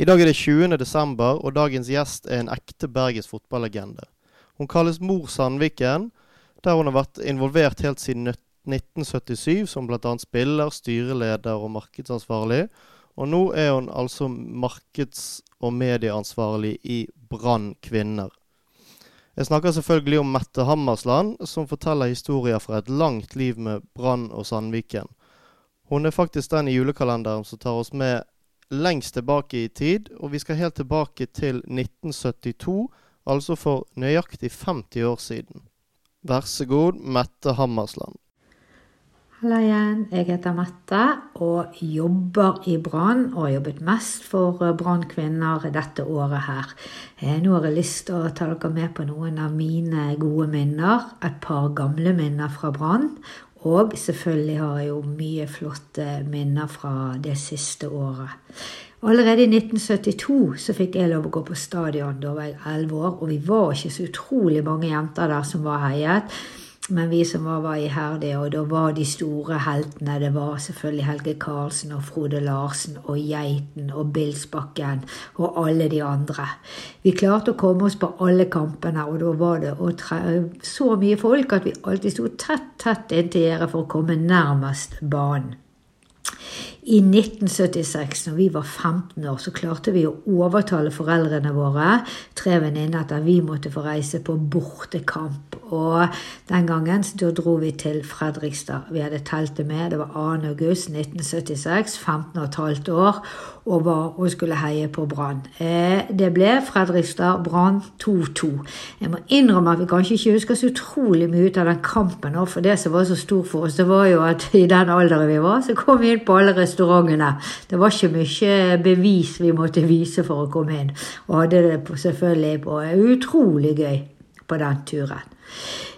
I dag er det 20. desember, og dagens gjest er en ekte Bergens fotballegende. Hun kalles Mor Sandviken, der hun har vært involvert helt siden 1977 som bl.a. spiller, styreleder og markedsansvarlig. Og nå er hun altså markeds- og medieansvarlig i Brann Kvinner. Jeg snakker selvfølgelig om Mette Hammersland, som forteller historier fra et langt liv med Brann og Sandviken. Hun er faktisk den i julekalenderen som tar oss med lengst tilbake i tid, og vi skal helt tilbake til 1972, altså for nøyaktig 50 år siden. Vær så god, Mette Hammersland. Halla igjen. Jeg heter Mette og jobber i Brann. Og har jobbet mest for Brannkvinner dette året her. Eh, nå har jeg lyst til å ta dere med på noen av mine gode minner. Et par gamle minner fra Brann. Og selvfølgelig har jeg jo mye flotte minner fra det siste året. Allerede i 1972 så fikk jeg lov å gå på stadion. Da var jeg elleve år, og vi var ikke så utrolig mange jenter der som var heiet. Men vi som var, var iherdige, og da var de store heltene Det var selvfølgelig Helge Karlsen og Frode Larsen og Geiten og Bilsbakken og alle de andre. Vi klarte å komme oss på alle kampene, og da var det så mye folk at vi alltid sto tett, tett inntil gjerdet for å komme nærmest banen. I 1976, når vi var 15 år, så klarte vi å overtale foreldrene våre, tre venninner, at vi måtte få reise på bortekamp. Og den gangen da dro vi til Fredrikstad. Vi hadde teltet med. Det var 2. august 1976, 15 15,5 år, og, var, og skulle heie på Brann. Eh, det ble Fredrikstad Brann 2-2. Jeg må innrømme at vi kanskje ikke husker så utrolig mye ut av den kampen, for det som var så stor for oss, det var jo at i den alderen vi var, så kom vi inn på alle restaurantene. Det var ikke mye bevis vi måtte vise for å komme inn, og hadde det selvfølgelig på utrolig gøy på den turen.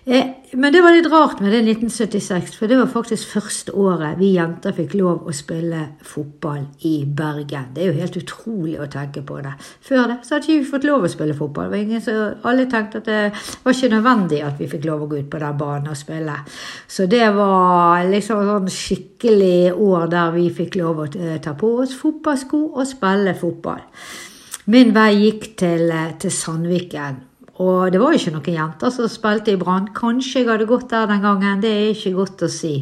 Eh, men det var litt rart med det 1976, for det var faktisk første året vi jenter fikk lov å spille fotball i Bergen. Det er jo helt utrolig å tenke på det. Før det så hadde ikke vi fått lov å spille fotball. Alle tenkte at det var ikke nødvendig at vi fikk lov å gå ut på den banen og spille. Så det var liksom sånn skikkelig år der vi fikk lov å eh, ta på oss fotballsko og spille fotball. Min vei gikk til, eh, til Sandviken og det var jo ikke noen jenter som spilte i Brann. Kanskje jeg hadde gått der den gangen, det er ikke godt å si.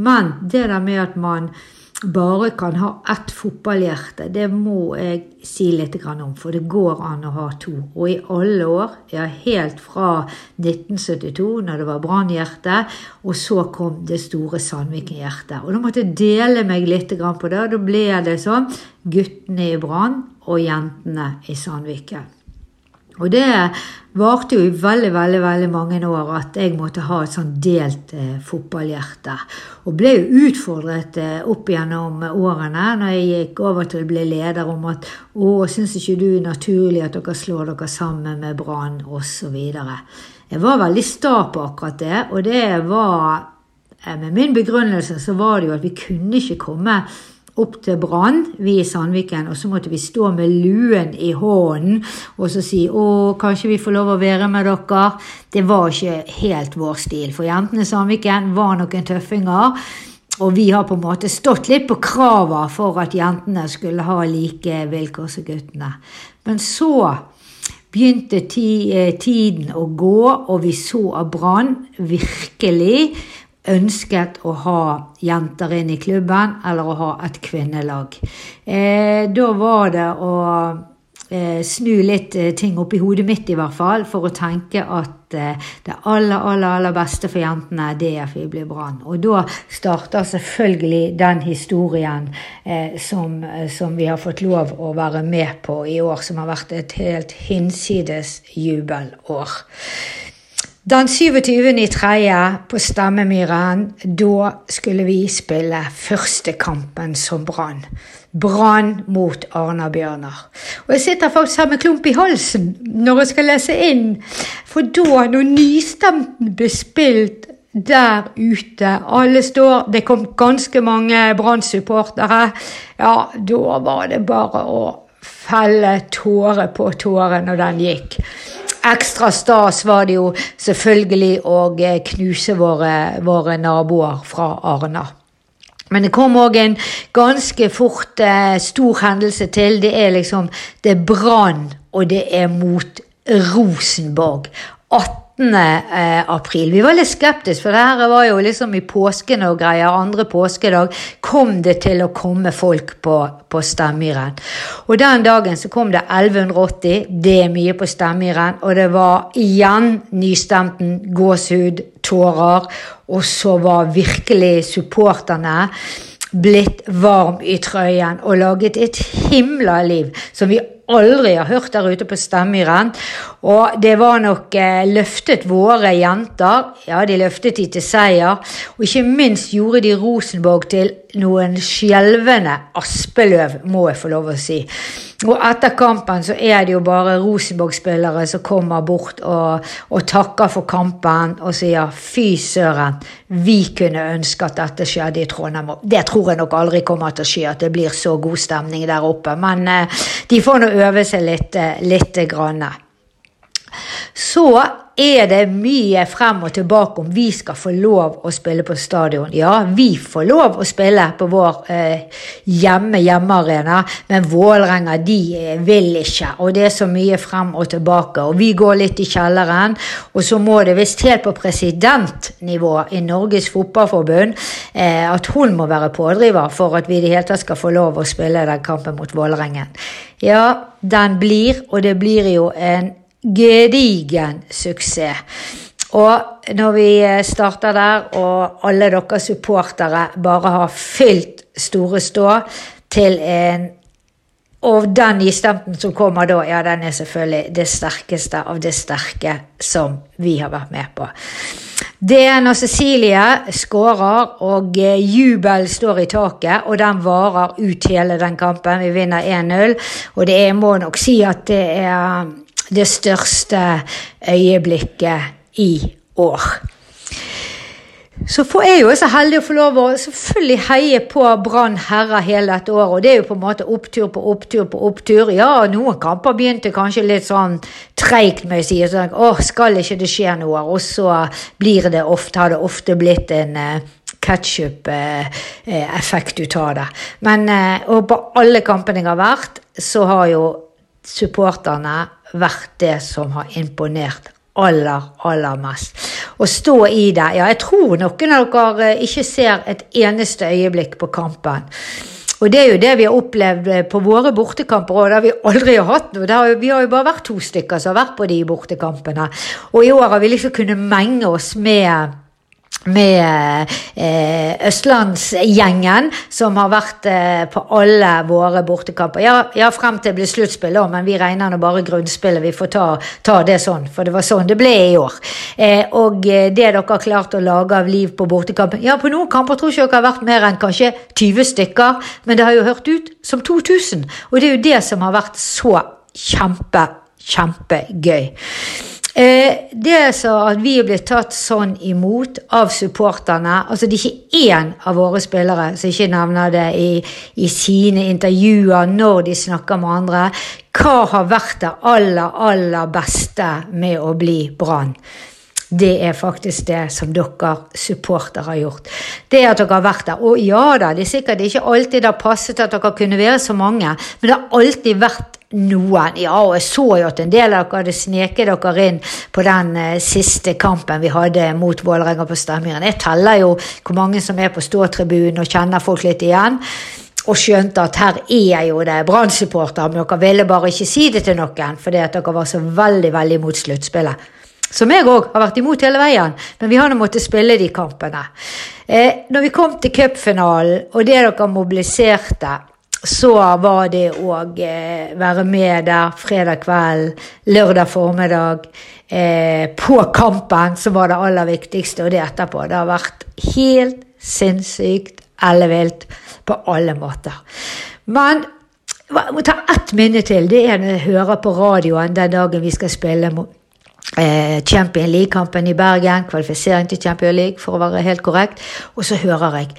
Men det der med at man bare kan ha ett fotballhjerte, det må jeg si litt om. For det går an å ha to. Og i alle år, ja helt fra 1972, når det var Brannhjerte, og så kom det store Sandviken-hjertet. Og da måtte jeg dele meg litt på det. og Da ble det sånn guttene i Brann og jentene i Sandviken. Og det varte jo i veldig veldig, veldig mange år at jeg måtte ha et sånn delt eh, fotballhjerte. Og ble jo utfordret eh, opp gjennom årene når jeg gikk over til å bli leder om at å, syns ikke du er naturlig at dere slår dere sammen med Brann osv. Jeg var veldig sta på akkurat det, og det var eh, Med min begrunnelse så var det jo at vi kunne ikke komme opp til Brann, vi i Sandviken, og så måtte vi stå med luen i hånden og så si 'Å, kanskje vi får lov å være med dere'. Det var ikke helt vår stil, for jentene i Sandviken var noen tøffinger. Og vi har på en måte stått litt på krava for at jentene skulle ha like vilkår som guttene. Men så begynte eh, tiden å gå, og vi så at Brann virkelig ønsket å ha jenter inn i klubben, eller å ha et kvinnelag. Eh, da var det å eh, snu litt eh, ting opp i hodet mitt, i hvert fall, for å tenke at eh, det aller, aller, aller beste for jentene, det er for blir Brann. Og da starter selvfølgelig den historien eh, som, eh, som, vi har fått lov å være med på i år, som har vært et helt hinsides jubelår. Den 27.3. på Stemmemyren, da skulle vi spille første kampen som Brann. Brann mot Arna-Bjørnar. Og jeg sitter faktisk her med klump i halsen når jeg skal lese inn. For da, når nystemten ble spilt der ute, alle står Det kom ganske mange Brann-supportere. Ja, da var det bare å felle tåre på tåre når den gikk. Ekstra stas var det jo selvfølgelig å eh, knuse våre, våre naboer fra Arna. Men det kom òg en ganske fort eh, stor hendelse til. Det er liksom Det er Brann, og det er mot Rosenborg. 18. Eh, april. Vi var litt skeptiske, for det her var jo liksom i påsken og greier. Andre påskedag kom det til å komme folk på, på Stemmerenn. Og den dagen så kom det 1180. Det er mye på Stemmerenn. Og det var igjen nystemten, gåsehud, tårer. Og så var virkelig supporterne blitt varm i trøyen og laget et himla liv som vi aldri har hørt der ute på Stemmyren. Og det var nok eh, løftet våre jenter. Ja, de løftet de til seier. Og ikke minst gjorde de Rosenborg til noen skjelvende aspeløv, må jeg få lov å si. Og etter kampen så er det jo bare Rosenborg-spillere som kommer bort og, og, takker for kampen og sier fy søren, vi kunne ønske at dette skjedde i Trondheim. Det tror jeg nok aldri kommer til å skje, at det blir så god stemning der oppe. Men eh, de får nå øve seg litt. Eh, litt grann. Så er det mye frem og tilbake om vi skal få lov å spille på stadion. Ja, vi får lov å spille på vår eh, hjemme hjemmearena, men Vålerenga de eh, vil ikke. Og det er så mye frem og tilbake. Og vi går litt i kjelleren. Og så må det visst helt på presidentnivå i Norges Fotballforbund eh, at hun må være pådriver for at vi i det hele tatt skal få lov å spille den kampen mot Vålerengen. Ja, den blir, og det blir jo en gedigen suksess. Og når vi eh, starter der, og alle dere supportere bare har fylt Store Stå til en Og den nystemten som kommer da, ja, den er selvfølgelig det sterkeste av det sterke som vi har vært med på. Det er når Cecilie skårer og eh, jubel står i taket, og den varer ut hele den kampen. Vi vinner 1-0, og det er, må nok si at det er det største øyeblikket i år. Så får jeg jo så heldig å få lov å selvfølgelig heie på Brann herrer hele dette året. Og det er jo på en måte opptur på opptur på opptur. Ja, noen kamper begynte kanskje litt sånn treigt må jeg si sånn, åh, skal ikke det skje noe? Og så blir det ofte, har det ofte blitt en uh, ketsjup-effekt ut av det. Men uh, og på alle kampene jeg har vært, så har jo supporterne vært det som har imponert aller, aller mest. Å stå i det Ja, jeg tror noen av dere eh, ikke ser et eneste øyeblikk på kampen. Og det er jo det vi har opplevd eh, på våre bortekamper òg, har vi aldri hatt noe. vi har jo bare vært to stykker som har vært på de bortekampene. Og i år har vi liksom kunnet menge oss med med eh, Østlandsgjengen, som har vært eh, på alle våre bortekamper. Ja, ja frem til det blir sluttspill, men vi regner nå bare grunnspillet. Vi får ta, ta, det sånn, for det var sånn det ble i år. Eh, og eh, det dere har klart å lage av liv på bortekampen Ja, på noen kamper tror ikke dere har vært mer enn kanskje 20 stykker, men det har jo hørt ut som 2000. Og det er jo det som har vært så kjempe, kjempegøy. Eh, det så at vi er blitt tatt sånn imot av supporterne altså Det er ikke én av våre spillere som ikke nevner det i, i, sine intervjuer når de snakker med andre. Hva har vært det aller, aller beste med å bli Brann? Det er faktisk det som dere supportere har gjort. Det at dere har vært der. Og ja da, det er sikkert ikke alltid det har passet at dere kunne være så mange, men det har alltid vært noen. Ja, og jeg så jo at en del av dere hadde sneket dere inn på den eh, siste kampen vi hadde mot Vålerenga på Stemmyren. Jeg teller jo hvor mange som er på ståtribunen og kjenner folk litt igjen. Og skjønte at her er jo det Brann-supporter, men dere ville bare ikke si det til noen fordi at dere var så veldig, veldig imot sluttspillet. Som jeg òg har vært imot hele veien, men vi har nå måttet spille de kampene. Eh, når vi kom til cupfinalen, og det dere mobiliserte så var det å eh, være med der fredag kveld, lørdag formiddag, eh, på kampen, som var det aller viktigste, og det etterpå. Det har vært helt sinnssykt ellevilt på alle måter. Men jeg må ta ett minne til. Det er når jeg hører på radioen den dagen vi skal spille eh, Champion League-kampen i Bergen, kvalifisering til Champion League, for å være helt korrekt. Og så hører jeg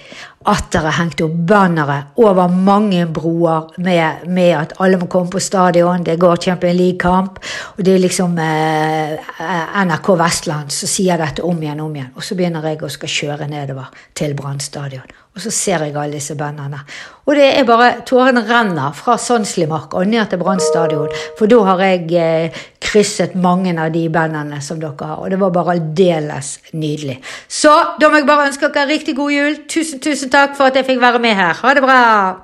at dere hengte opp bannere over mange broer med, med, at alle må komme på stadion, det går Champion League-kamp, og det er liksom eh, NRK Vestland som sier dette om igjen om igjen. Og så begynner jeg å skal kjøre nedover til Brann stadion. Og så ser jeg alle disse bannerne. Og det er bare Tårene renner fra Sandslimark og ned til Brann stadion. For da har jeg eh, krysset mange av de bandene som dere har. Og det var bare aldeles nydelig. Så da må jeg bare ønske dere riktig god jul. Tusen, Tusen, takk for at jeg fikk være med her. Ha det bra!